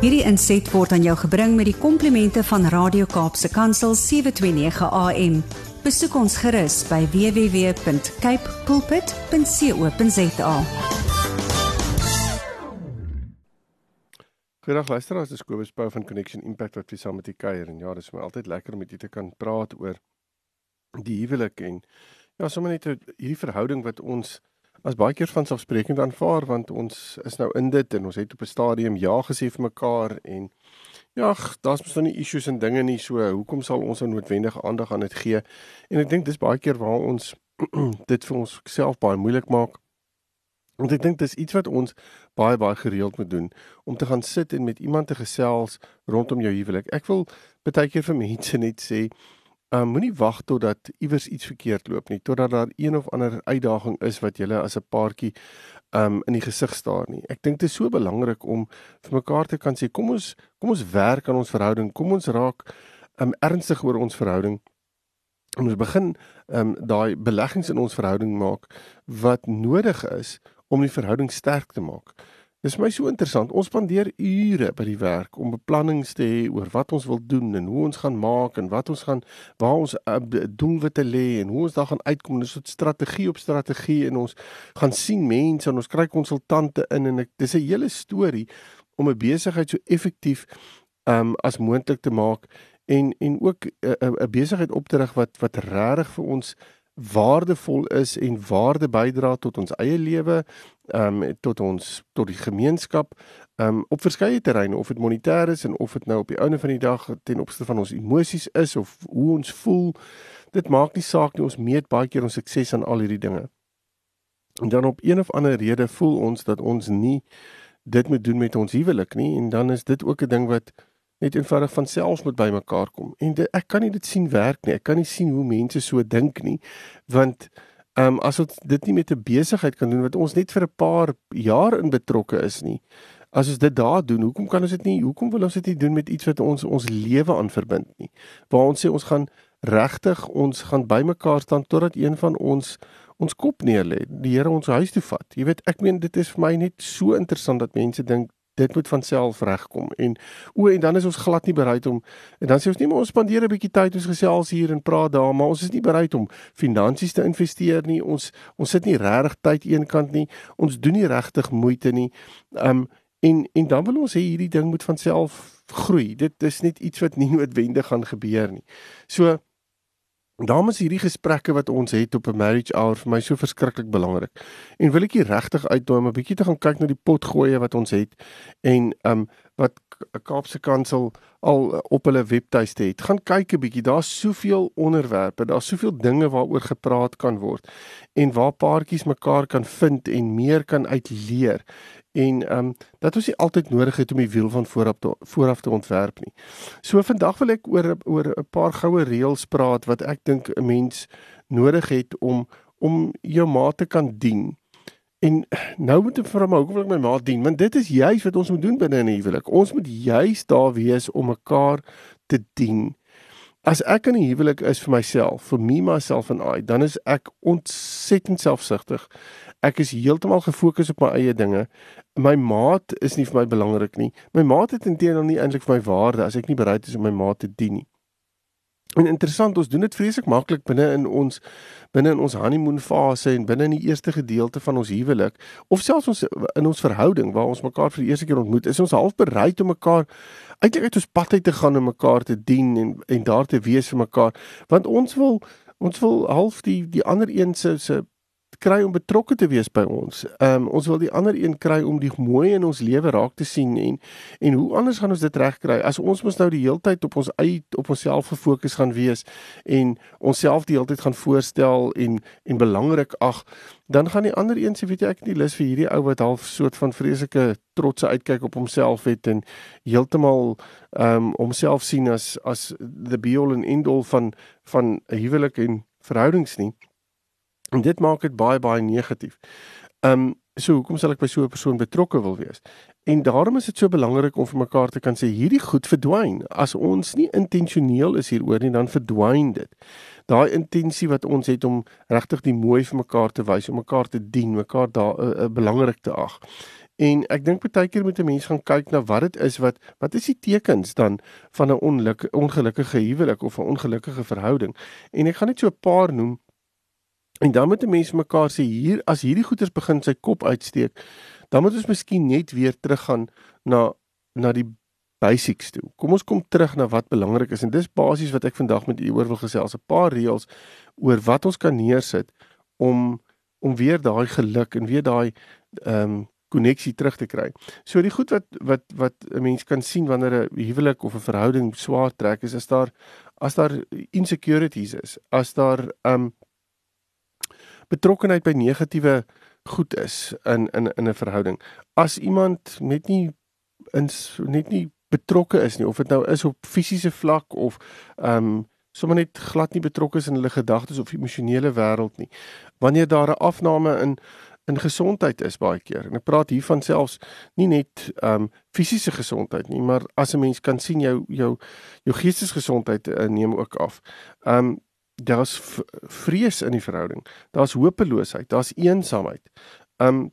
Hierdie inset word aan jou gebring met die komplimente van Radio Kaapse Kansel 729 AM. Besoek ons gerus by www.cape pulpit.co.za. Goeiedag luisteraars, dis Kobus Pau van Connection Impact wat weer saam met u kuier en ja, dis vir my altyd lekker om met u te kan praat oor die huwelik en ja, sommer net hierdie verhouding wat ons as baie keer van selfsprekend aanvaar want ons is nou in dit en ons het op 'n stadium ja gesê vir mekaar en ja, daar's mos nou nie issues en dinge nie so hoekom sal ons nou noodwendig aandag aan dit gee? En ek dink dis baie keer waar ons dit vir ons self baie moeilik maak. Want ek dink dis iets wat ons baie baie gereeld moet doen om te gaan sit en met iemand te gesels rondom jou huwelik. Ek wil baie keer vir mense net sê Um, Moenie wag totdat iewers iets verkeerd loop nie, totdat daar een of ander uitdaging is wat julle as 'n paartjie um in die gesig staar nie. Ek dink dit is so belangrik om vir mekaar te kan sê kom ons kom ons werk aan ons verhouding, kom ons raak um ernstig oor ons verhouding. Ons begin um daai beleggings in ons verhouding maak wat nodig is om die verhouding sterk te maak. Dis my so interessant. Ons spandeer ure by die werk om beplannings te hê oor wat ons wil doen en hoe ons gaan maak en wat ons gaan waar ons uh, doelwitte lê en hoe ons daar gaan uitkom. Dis 'n strategie op strategie en ons gaan sien mense en ons kry konsultante in en ek dis 'n hele storie om 'n besigheid so effektief um as moontlik te maak en en ook 'n uh, 'n uh, besigheid op te rig wat wat regtig vir ons waardevol is en waarde bydra tot ons eie lewe, ehm um, tot ons tot die gemeenskap, ehm um, op verskeie terreine of dit monetêr is en of dit nou op die einde van die dag ten opsigte van ons emosies is of hoe ons voel. Dit maak nie saak nie, ons meet baie keer ons sukses aan al hierdie dinge. En dan op een of ander rede voel ons dat ons nie dit moet doen met ons huwelik nie en dan is dit ook 'n ding wat net eenvoudig van selfs moet bymekaar kom. En dit, ek kan nie dit sien werk nie. Ek kan nie sien hoe mense so dink nie. Want ehm um, as ons dit nie met 'n besigheid kan doen wat ons net vir 'n paar jaar in betrokke is nie. As ons dit daar doen, hoekom kan ons dit nie? Hoekom wil ons dit nie doen met iets wat ons ons lewe aan verbind nie? Waar ons sê ons gaan regtig ons gaan bymekaar staan totdat een van ons ons kop neerlê, die Here ons huis toe vat. Jy weet, ek meen dit is vir my net so interessant dat mense dink dit moet van self regkom. En o en dan is ons glad nie bereid om en dan sê ons nie maar ons spandeer 'n bietjie tyd ons gesels hier en praat daar maar ons is nie bereid om finansies te investeer nie. Ons ons sit nie regtig tyd eenkant nie. Ons doen nie regtig moeite nie. Um en en dan wil ons hê hierdie ding moet van self groei. Dit is net iets wat nie noodwendig gaan gebeur nie. So Daarom is hierdie gesprekke wat ons het op 'n marriage hour vir my so verskriklik belangrik. En wil ek hier regtig uitnooi om 'n bietjie te gaan kyk na die potgoeie wat ons het en um wat Kaapse Kansel al op hulle webtuiste het. Gaan kyk 'n bietjie. Daar's soveel onderwerpe, daar's soveel dinge waaroor gepraat kan word en waar paartjies mekaar kan vind en meer kan uitleer en ehm um, dat ons nie altyd nodig het om die wiel van vooraf te vooraf te ontwerp nie. So vandag wil ek oor oor 'n paar goue reëls praat wat ek dink 'n mens nodig het om om jou maat te kan dien. En nou moet ek vir hom hoekom wil ek my maat dien? Want dit is juis wat ons moet doen binne 'n huwelik. Ons moet juis daar wees om mekaar te dien. As ek in 'n huwelik is vir myself, vir me myself and I, dan is ek ontsettend selfsugtig. Ek is heeltemal gefokus op my eie dinge. My maat is nie vir my belangrik nie. My maat het intedeel nie eintlik vir my waarde as ek nie bereid is om my maat te dien nie. En interessant, ons doen dit vreeslik maklik binne in ons binne in ons honeymoon fase en binne in die eerste gedeelte van ons huwelik of selfs ons in ons verhouding waar ons mekaar vir die eerste keer ontmoet, is ons half bereid om mekaar eintlik uit ons pad uit te gaan om mekaar te dien en en daar te wees vir mekaar, want ons wil ons wil half die die ander een se se kry om betrokke te wees by ons. Ehm um, ons wil die ander een kry om die mooi in ons lewe raak te sien en en hoe anders gaan ons dit regkry as ons mos nou die heeltyd op ons eie op onsself gefokus gaan wees en onsself die heeltyd gaan voorstel en en belangrik ag dan gaan die ander een sê weet jy ek het nie lus vir hierdie ou wat half soort van vreeslike trotse uitkyk op homself het en heeltemal ehm um, homself sien as as the be all and end all van van 'n huwelik en verhoudings nie. En dit maak dit baie baie negatief. Um so hoekom sal ek by so 'n persoon betrokke wil wees? En daarom is dit so belangrik om vir mekaar te kan sê hierdie goed verdwyn. As ons nie intentioneel is hieroor nie, dan verdwyn dit. Daai intensie wat ons het om regtig die mooi vir mekaar te wys, om mekaar te dien, mekaar daar uh, uh, belangrik te ag. En ek dink baie keer moet 'n mens gaan kyk na wat dit is wat wat is die tekens dan van 'n ongeluk, ongelukkige huwelik of 'n ongelukkige verhouding. En ek gaan net so 'n paar noem. En dan moet 'n mens mekaar sê hier as hierdie goeters begin sy kop uitsteek, dan moet ons miskien net weer teruggaan na na die basics toe. Kom ons kom terug na wat belangrik is en dis basies wat ek vandag met u oor wil gesels, 'n paar reëls oor wat ons kan neersit om om weer daai geluk en weer daai ehm um, koneksie terug te kry. So die goed wat wat wat 'n mens kan sien wanneer 'n huwelik of 'n verhouding swaar trek is as daar as daar insecurities is, as daar ehm um, betrokkenheid by negatiewe goed is in in in 'n verhouding. As iemand net nie in net nie betrokke is nie of dit nou is op fisiese vlak of ehm um, sommer net glad nie betrokke is in hulle gedagtes of emosionele wêreld nie. Wanneer daar 'n afname in in gesondheid is baie keer. En ek praat hier van selfs nie net ehm um, fisiese gesondheid nie, maar as 'n mens kan sien jou jou jou geestesgesondheid uh, neem ook af. Ehm um, daar's vrees in die verhouding. Daar's hopeloosheid, daar's eensaamheid. Um,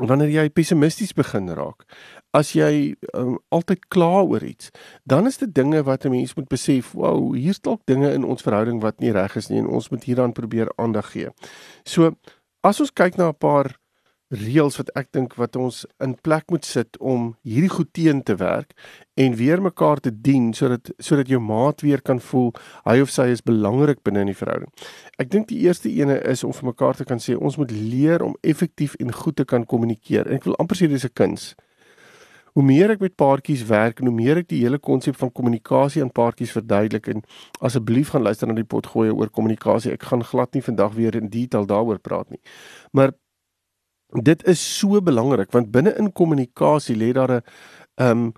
wanneer jy pessimisties begin raak, as jy um, altyd kla oor iets, dan is dit dinge wat 'n mens moet besef, wow, hier's dalk dinge in ons verhouding wat nie reg is nie en ons moet hieraan probeer aandag gee. So, as ons kyk na 'n paar reëls wat ek dink wat ons in plek moet sit om hierdie goed teen te werk en weer mekaar te dien sodat sodat jou maat weer kan voel hy of sy is belangrik binne in die verhouding. Ek dink die eerste ene is om vir mekaar te kan sê ons moet leer om effektief en goed te kan kommunikeer. En ek wil amper sê dis 'n kuns. Hoe meer ek met paartjies werk en hoe meer ek die hele konsep van kommunikasie aan paartjies verduidelik en asseblief gaan luister na die potgooi oor kommunikasie. Ek gaan glad nie vandag weer in detail daaroor praat nie. Maar dit is so belangrik want binne in kommunikasie lê daar 'n ehm um,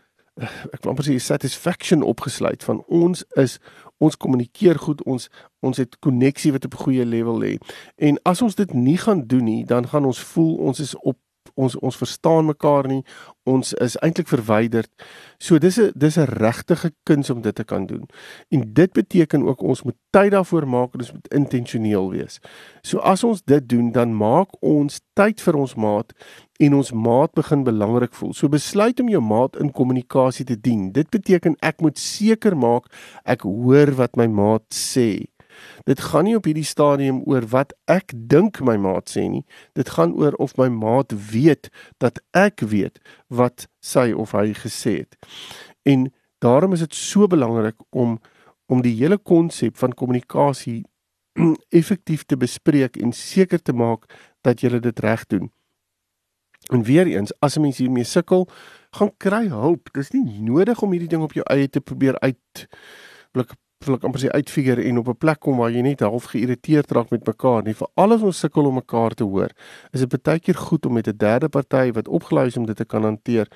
ek wil amper sê satisfaction opgesluit van ons is ons kommunikeer goed ons ons het koneksie wat op 'n goeie level lê. En as ons dit nie gaan doen nie dan gaan ons voel ons is op ons ons verstaan mekaar nie. Ons is eintlik verwyderd. So dis 'n dis 'n regtige kuns om dit te kan doen. En dit beteken ook ons moet tyd daarvoor maak en ons moet intentioneel wees. So as ons dit doen, dan maak ons tyd vir ons maat en ons maat begin belangrik voel. So besluit om jou maat in kommunikasie te dien. Dit beteken ek moet seker maak ek hoor wat my maat sê. Dit gaan nie op hierdie stadium oor wat ek dink my maat sê nie. Dit gaan oor of my maat weet dat ek weet wat sy of hy gesê het. En daarom is dit so belangrik om om die hele konsep van kommunikasie effektief te bespreek en seker te maak dat jy dit reg doen. En weer eens, as 'n mens hiermee sukkel, gaan kry hulp. Dis nie nodig om hierdie ding op jou eie te probeer uit blik wil ek amper sê uitfigure en op 'n plek kom waar jy net half geïrriteerd raak met mekaar nie. Vir alles ons sukkel om mekaar te hoor, is dit baie keer goed om met 'n derde party wat opgelei is om dit te kan hanteer,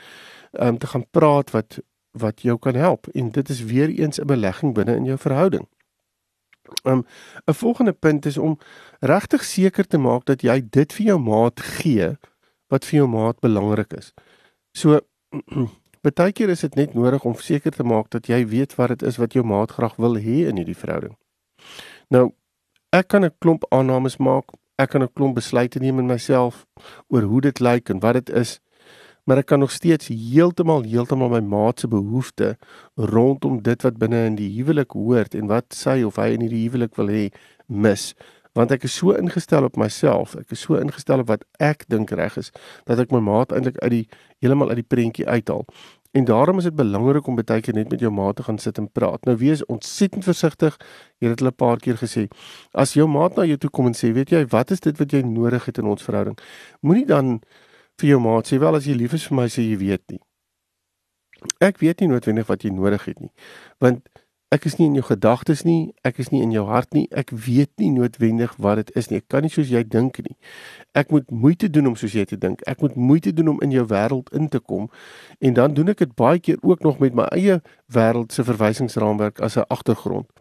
um, te gaan praat wat wat jou kan help en dit is weer eens 'n belegging binne in jou verhouding. Um 'n volgende punt is om regtig seker te maak dat jy dit vir jou maat gee wat vir jou maat belangrik is. So Partykeer is dit net nodig om seker te maak dat jy weet wat dit is wat jou maat graag wil hê in hierdie verhouding. Nou, ek kan 'n klomp aannames maak, ek kan 'n klomp besluite neem in myself oor hoe dit lyk en wat dit is, maar ek kan nog steeds heeltemal heeltemal my maat se behoeftes rondom dit wat binne in die huwelik hoort en wat sy of hy in hierdie huwelik wil hê mis want ek is so ingestel op myself, ek is so ingestel op wat ek dink reg is, dat ek my maat eintlik uit die heeltemal uit die prentjie uithaal. En daarom is dit belangrik om baie keer net met jou maat te gaan sit en praat. Nou wees ontsettend versigtig. Jy het hulle 'n paar keer gesê, as jou maat na jou toe kom en sê, "Weet jy, wat is dit wat jy nodig het in ons verhouding?" Moenie dan vir jou maat sê, "Wel, as jy lief is vir my, sê jy weet nie." Ek weet nie noodwendig wat jy nodig het nie. Want Ek is nie in jou gedagtes nie, ek is nie in jou hart nie. Ek weet nie noodwendig wat dit is nie. Ek kan nie soos jy dink nie. Ek moet moeite doen om soos jy te dink. Ek moet moeite doen om in jou wêreld in te kom. En dan doen ek dit baie keer ook nog met my eie wêreld se verwysingsraamwerk as 'n agtergrond.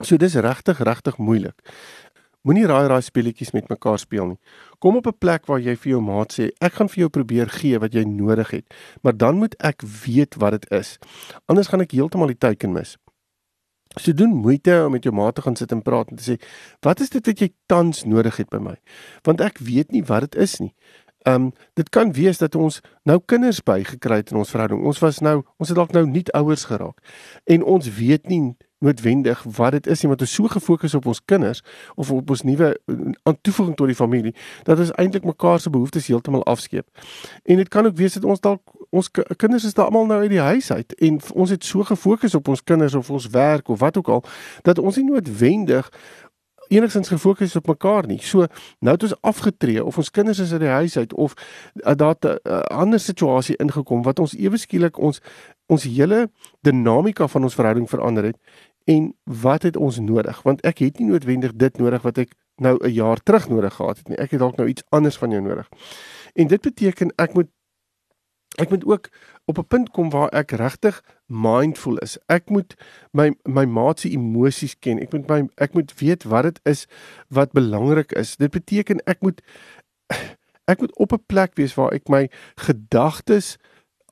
So dis regtig regtig moeilik. Moenie raai raai speletjies met mekaar speel nie. Kom op 'n plek waar jy vir jou maat sê, ek gaan vir jou probeer gee wat jy nodig het, maar dan moet ek weet wat dit is. Anders gaan ek heeltemal die teiken mis. So doen moeite om met jou maat te gaan sit en praat en te sê, "Wat is dit wat jy tans nodig het by my?" Want ek weet nie wat dit is nie. Ehm um, dit kan wees dat ons nou kinders bygekry het in ons verhouding. Ons was nou ons het dalk nou nie ouers geraak en ons weet nie noodwendig wat dit is nie want ons so gefokus op ons kinders of op ons nuwe aan toevoeging tot die familie dat ons eintlik mekaar se behoeftes heeltemal afskeep. En dit kan ook wees dat ons dalk ons kinders is daar almal nou uit die huis uit en ons het so gefokus op ons kinders of ons werk of wat ook al dat ons nie noodwendig enigstens gefokus op mekaar nie. So nou het ons afgetree of ons kinders is uit die huis uit of uh, daar 'n uh, ander situasie ingekom wat ons ewe skielik ons ons hele dinamika van ons verhouding verander het en wat het ons nodig? Want ek het nie noodwendig dit nodig wat ek nou 'n jaar terug nodig gehad het nie. Ek het dalk nou iets anders van jou nodig. En dit beteken ek moet ek moet ook op 'n punt kom waar ek regtig mindful is. Ek moet my my maat se emosies ken. Ek moet my ek moet weet wat dit is wat belangrik is. Dit beteken ek moet ek moet op 'n plek wees waar ek my gedagtes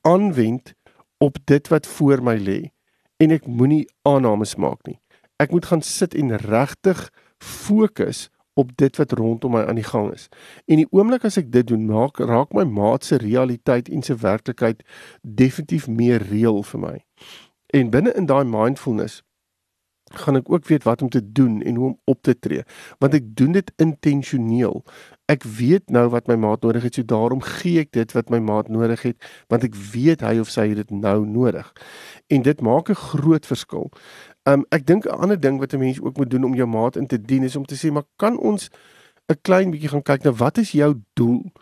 aanwend op dit wat voor my lê en ek moenie aannames maak nie. Ek moet gaan sit en regtig fokus op dit wat rondom my aan die gang is. En die oomblik as ek dit doen, maak raak my maat se realiteit en se werklikheid definitief meer reëel vir my. En binne in daai mindfulness gaan ek ook weet wat om te doen en hoe om op te tree, want ek doen dit intentioneel. Ek weet nou wat my maat nodig het, so daarom gee ek dit wat my maat nodig het, want ek weet hy of sy het dit nou nodig. En dit maak 'n groot verskil. Um ek dink 'n ander ding wat 'n mens ook moet doen om jou maat in te dien is om te sê maar kan ons 'n klein bietjie gaan kyk na wat is jou doel?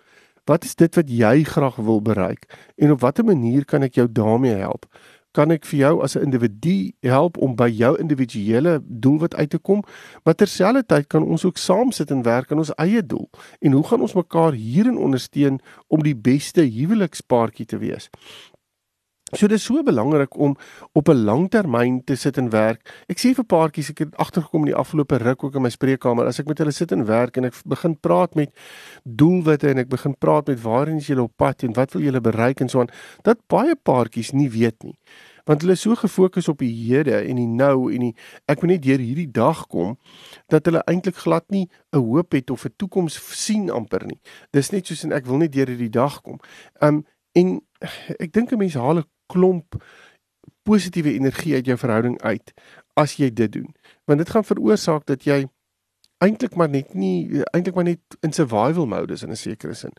Wat is dit wat jy graag wil bereik? En op watter manier kan ek jou daarmee help? Kan ek vir jou as 'n individu help om by jou individuele doelwit uit te kom? Maar terselfdertyd kan ons ook saam sit en werk aan ons eie doel. En hoe gaan ons mekaar hierin ondersteun om die beste huwelikspaartjie te wees? So dit is so belangrik om op 'n langtermyn te sit en werk. Ek sê vir paartjies, ek het agtergekom in die afgelope ruk ook in my spreekkamer, as ek met hulle sit en werk en ek begin praat met doelwitte en ek begin praat met waarheen is julle op pad en wat wil julle bereik en so aan, dat baie paartjies nie weet nie. Want hulle is so gefokus op die hede en die nou en die ek moet net deur hierdie dag kom dat hulle eintlik glad nie 'n hoop het of 'n toekoms sien amper nie. Dis net soos en ek wil net deur hierdie dag kom. Um en ek dink 'n mens haal 'n klomp positiewe energie uit jou verhouding uit as jy dit doen. Want dit gaan veroorsaak dat jy eintlik maar net nie eintlik maar net in survival mode is in 'n sekere sin.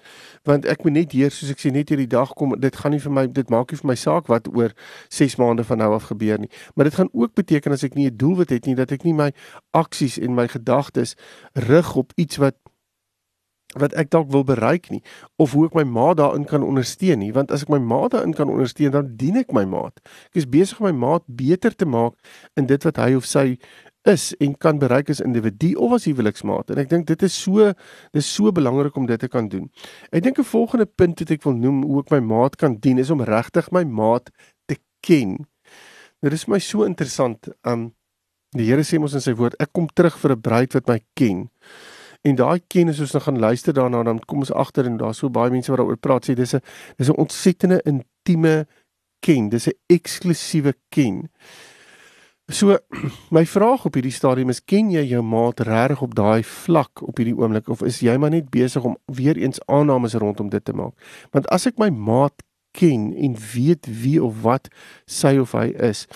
Want ek moet net hier soos ek sê net hierdie dag kom, dit gaan nie vir my dit maak nie vir my saak wat oor 6 maande van nou af gebeur nie. Maar dit gaan ook beteken as ek nie 'n doelwit het nie dat ek nie my aksies en my gedagtes rig op iets wat wat ek dalk wil bereik nie of hoe ek my maat daarin kan ondersteun nie want as ek my maat daarin kan ondersteun dan dien ek my maat. Ek is besig om my maat beter te maak in dit wat hy of sy is en kan bereik as individu of as huweliksmaat en ek dink dit is so dis so belangrik om dit te kan doen. Ek dink 'n volgende punt wat ek wil noem hoe ek my maat kan dien is om regtig my maat te ken. Nou, dit is my so interessant. Um die Here sê mos in sy woord ek kom terug vir 'n bruid wat my ken. En daai kennis ons nou gaan luister daarna dan kom ons agter en daar's so baie mense wat daaroor praat sê dis 'n dis 'n ontsettende intieme ken, dis 'n eksklusiewe ken. So my vraag op hierdie stadium is ken jy jou maat regtig op daai vlak op hierdie oomblik of is jy maar net besig om weer eens aannames rondom dit te maak? Want as ek my maat ken en weet wie of wat sy of hy is,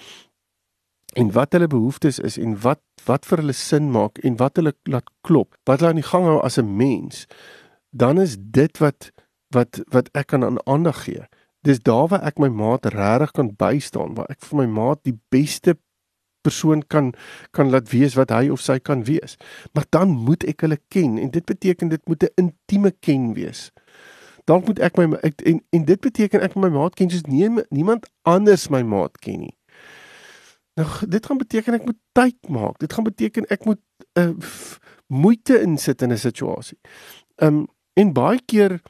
en wat hulle behoeftes is en wat wat vir hulle sin maak en wat hulle laat klop wat hulle aan die gang hou as 'n mens dan is dit wat wat wat ek kan aan aandag gee. Dis daar waar ek my maat regtig kan bystaan waar ek vir my maat die beste persoon kan kan laat wees wat hy of sy kan wees. Maar dan moet ek hulle ken en dit beteken dit moet 'n intieme ken wees. Dan moet ek my ek, en en dit beteken ek my maat ken soos nie, niemand anders my maat ken nie Nou dit gaan beteken ek moet tyd maak. Dit gaan beteken ek moet uh, eh, moeite insit in 'n situasie. Um en baie keer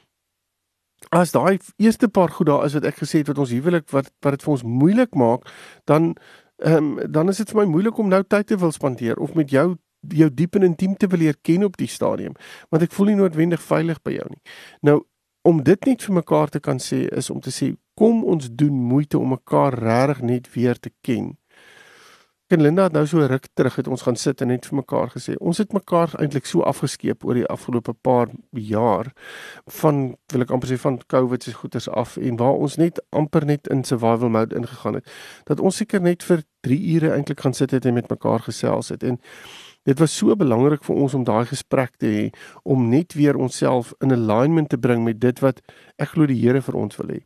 as daai eerste paar goed daar is wat ek gesê het wat ons huwelik wat wat dit vir ons moeilik maak, dan um dan is dit vir my moeilik om nou tyd te wil spandeer of met jou jou diep en intiem te wil leer ken op die stadium, want ek voel nie noodwendig veilig by jou nie. Nou om dit net vir mekaar te kan sê is om te sê kom ons doen moeite om mekaar regtig net weer te ken en Linda het nou so ruk terug het ons gaan sit en net vir mekaar gesê ons het mekaar eintlik so afgeskeep oor die afgelope paar jaar van wil ek amper sê van COVID se goeters af en waar ons net amper net in survival mode ingegaan het dat ons seker net vir 3 ure eintlik gaan sit het en met mekaar gesels het. En dit was so belangrik vir ons om daai gesprek te hê om net weer onsself in alignment te bring met dit wat ek glo die Here vir ons wil hê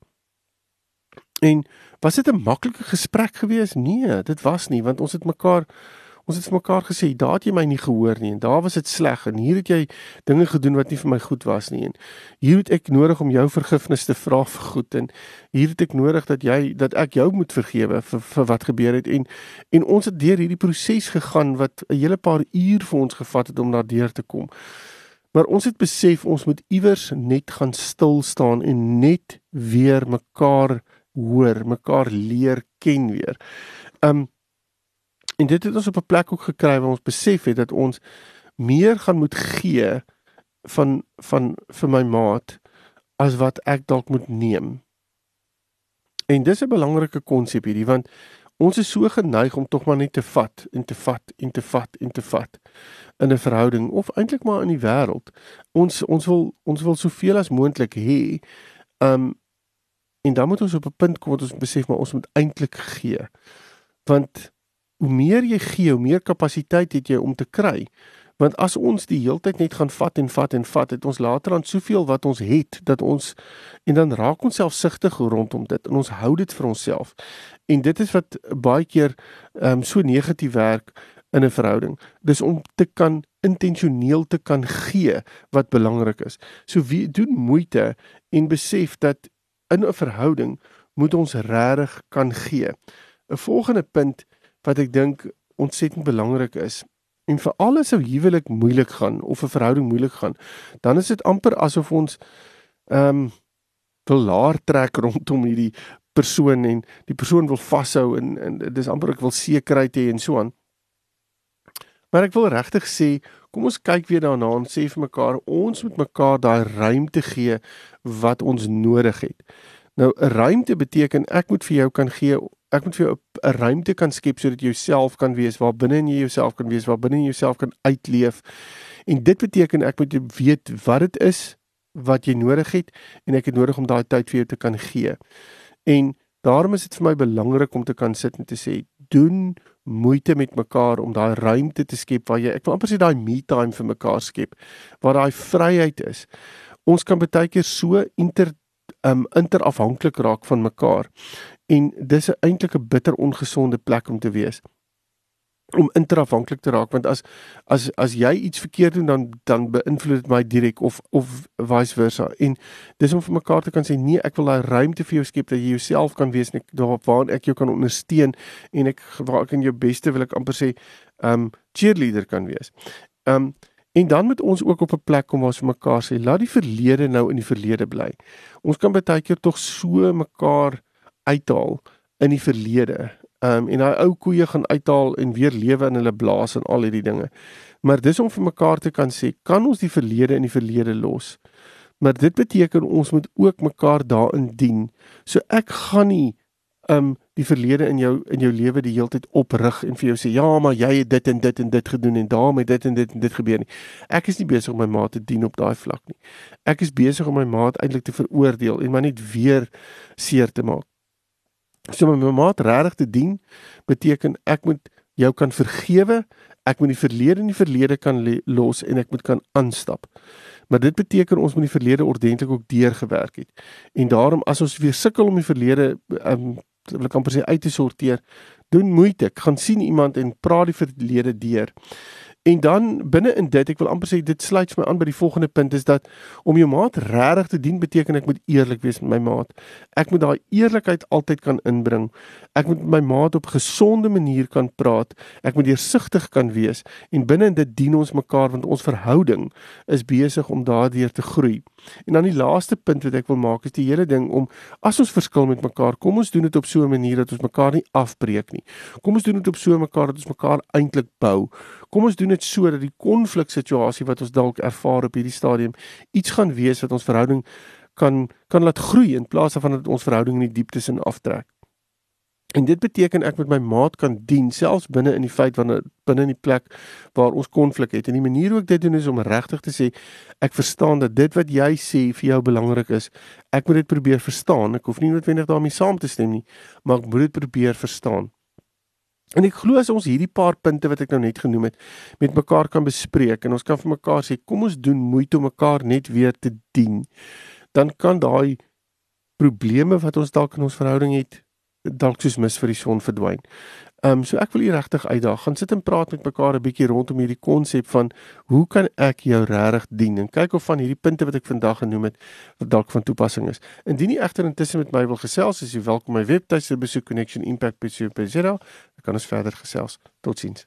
En was dit 'n maklike gesprek geweest? Nee, dit was nie want ons het mekaar ons het vir mekaar gesê, "Daar het jy my nie gehoor nie en daar was dit sleg en hier het jy dinge gedoen wat nie vir my goed was nie en hier het ek nodig om jou vergifnis te vra vir goed en hier het ek nodig dat jy dat ek jou moet vergewe vir vir wat gebeur het en en ons het deur hierdie proses gegaan wat 'n hele paar uur vir ons gevat het om daardeur te kom." Maar ons het besef ons moet iewers net gaan stil staan en net weer mekaar hoor, mekaar leer ken weer. Um en dit het ons op 'n plek ook gekry waar ons besef het dat ons meer gaan moet gee van van vir my maat as wat ek dalk moet neem. En dis 'n belangrike konsep hierdie want ons is so geneig om tog maar net te vat en te vat en te vat en te vat in 'n verhouding of eintlik maar in die wêreld. Ons ons wil ons wil soveel as moontlik hê. Um En dan moet ons op 'n punt kom wat ons besef maar ons moet eintlik gee. Want hoe meer jy gee, hoe meer kapasiteit het jy om te kry. Want as ons die heeltyd net gaan vat en vat en vat, het ons later aan soveel wat ons het dat ons en dan raak ons selfsugtig rondom dit en ons hou dit vir onsself. En dit is wat baie keer ehm um, so negatief werk in 'n verhouding. Dis om te kan intentioneel te kan gee wat belangrik is. So wie doen moeite en besef dat in 'n verhouding moet ons regtig kan gee. 'n Volgende punt wat ek dink ontsettend belangrik is en vir alles sou huwelik moeilik gaan of 'n verhouding moeilik gaan, dan is dit amper asof ons ehm um, wil laar trek rondom hierdie persoon en die persoon wil vashou en en dis amper ek wil sekerheid hê en so aan. Maar ek wil regtig sê, kom ons kyk weer daarna en sê vir mekaar, ons moet mekaar daai ruimte gee wat ons nodig het. Nou 'n ruimte beteken ek moet vir jou kan gee, ek moet vir jou 'n ruimte kan skep sodat jy jouself kan wees, waar binne jy jouself kan wees, waar binne jy jouself kan uitleef. En dit beteken ek moet weet wat dit is wat jy nodig het en ek het nodig om daai tyd vir jou te kan gee. En daarom is dit vir my belangrik om te kan sit en te sê, doen moeite met mekaar om daai ruimte te skep waar jy ek wil amper sê daai me time vir mekaar skep waar daai vryheid is. Ons kan baie keer so inter um interafhanklik raak van mekaar en dis eintlik 'n bitter ongesonde plek om te wees om interafhanklik te raak want as as as jy iets verkeerd doen dan dan beïnvloed dit my direk of of vice versa en dis om vir mekaar te kan sê nee ek wil daai ruimte vir jou skep dat jy jouself kan wees en ek daar waar ek jou kan ondersteun en ek waar ek in jou beste wil ek amper sê um cheerleader kan wees. Um en dan moet ons ook op 'n plek kom waar ons vir mekaar sê laat die verlede nou in die verlede bly. Ons kan baie keer tog so mekaar uithaal in die verlede Ehm um, en daai ou koeie gaan uithaal en weer lewe in hulle blaas en al hierdie dinge. Maar dis om vir mekaar te kan sê, kan ons die verlede in die verlede los? Maar dit beteken ons moet ook mekaar daarin dien. So ek gaan nie ehm um, die verlede in jou in jou lewe die heeltyd oprig en vir jou sê ja, maar jy het dit en dit en dit gedoen en daarom het dit en dit en dit gebeur nie. Ek is nie besig om my maat te dien op daai vlak nie. Ek is besig om my maat eintlik te veroordeel en maar net weer seer te maak. So om my maat regtig te dien beteken ek moet jou kan vergewe, ek moet die verlede in die verlede kan los en ek moet kan aanstap. Maar dit beteken ons moet die verlede ordentlik ook deurgewerk het. En daarom as ons weer sukkel om die verlede um, wil ek amper sê uit te sorteer, doen moeite, gaan sien iemand en praat die verlede deur. En dan binne in dit, ek wil amper sê dit sluit my aan by die volgende punt is dat om jou maat regtig te dien beteken ek moet eerlik wees met my maat. Ek moet daai eerlikheid altyd kan inbring. Ek moet my maat op gesonde manier kan praat. Ek moet deursigtig kan wees en binne in dit dien ons mekaar want ons verhouding is besig om daardeur te groei. En dan die laaste punt wat ek wil maak is die hele ding om as ons verskil met mekaar, kom ons doen dit op so 'n manier dat ons mekaar nie afbreek nie. Kom ons doen dit op so 'n mekaar dat ons mekaar eintlik bou. Kom ons doen dit sodat die konfliksituasie wat ons dalk ervaar op hierdie stadium iets gaan wees wat ons verhouding kan kan laat groei in plaas daarvan dat ons verhouding in die dieptes in aftrek. En dit beteken ek met my maat kan dien selfs binne in die feit wanneer binne in die plek waar ons konflik het. En die manier hoe ek dit doen is om regtig te sê ek verstaan dat dit wat jy sê vir jou belangrik is. Ek moet dit probeer verstaan. Ek hoef nie noodwendig daarmee saam te stem nie, maar ek moet dit probeer verstaan. En ek glo as ons hierdie paar punte wat ek nou net genoem het met mekaar kan bespreek en ons kan vir mekaar sê kom ons doen moeite om mekaar net weer te dien, dan kan daai probleme wat ons dalk in ons verhouding het dalk soos mis vir die son verdwyn. Ehm um, so ek wil u regtig uitdaag. Gaan sit en praat met mekaar 'n bietjie rondom hierdie konsep van hoe kan ek jou regtig dien en kyk of van hierdie punte wat ek vandag genoem het wat dalk van toepassing is. Indien u egter intussen met my wil gesels, is u welkom my webtuiste besoek connectionimpact.co.za. Ek kan ons verder gesels. Totsiens.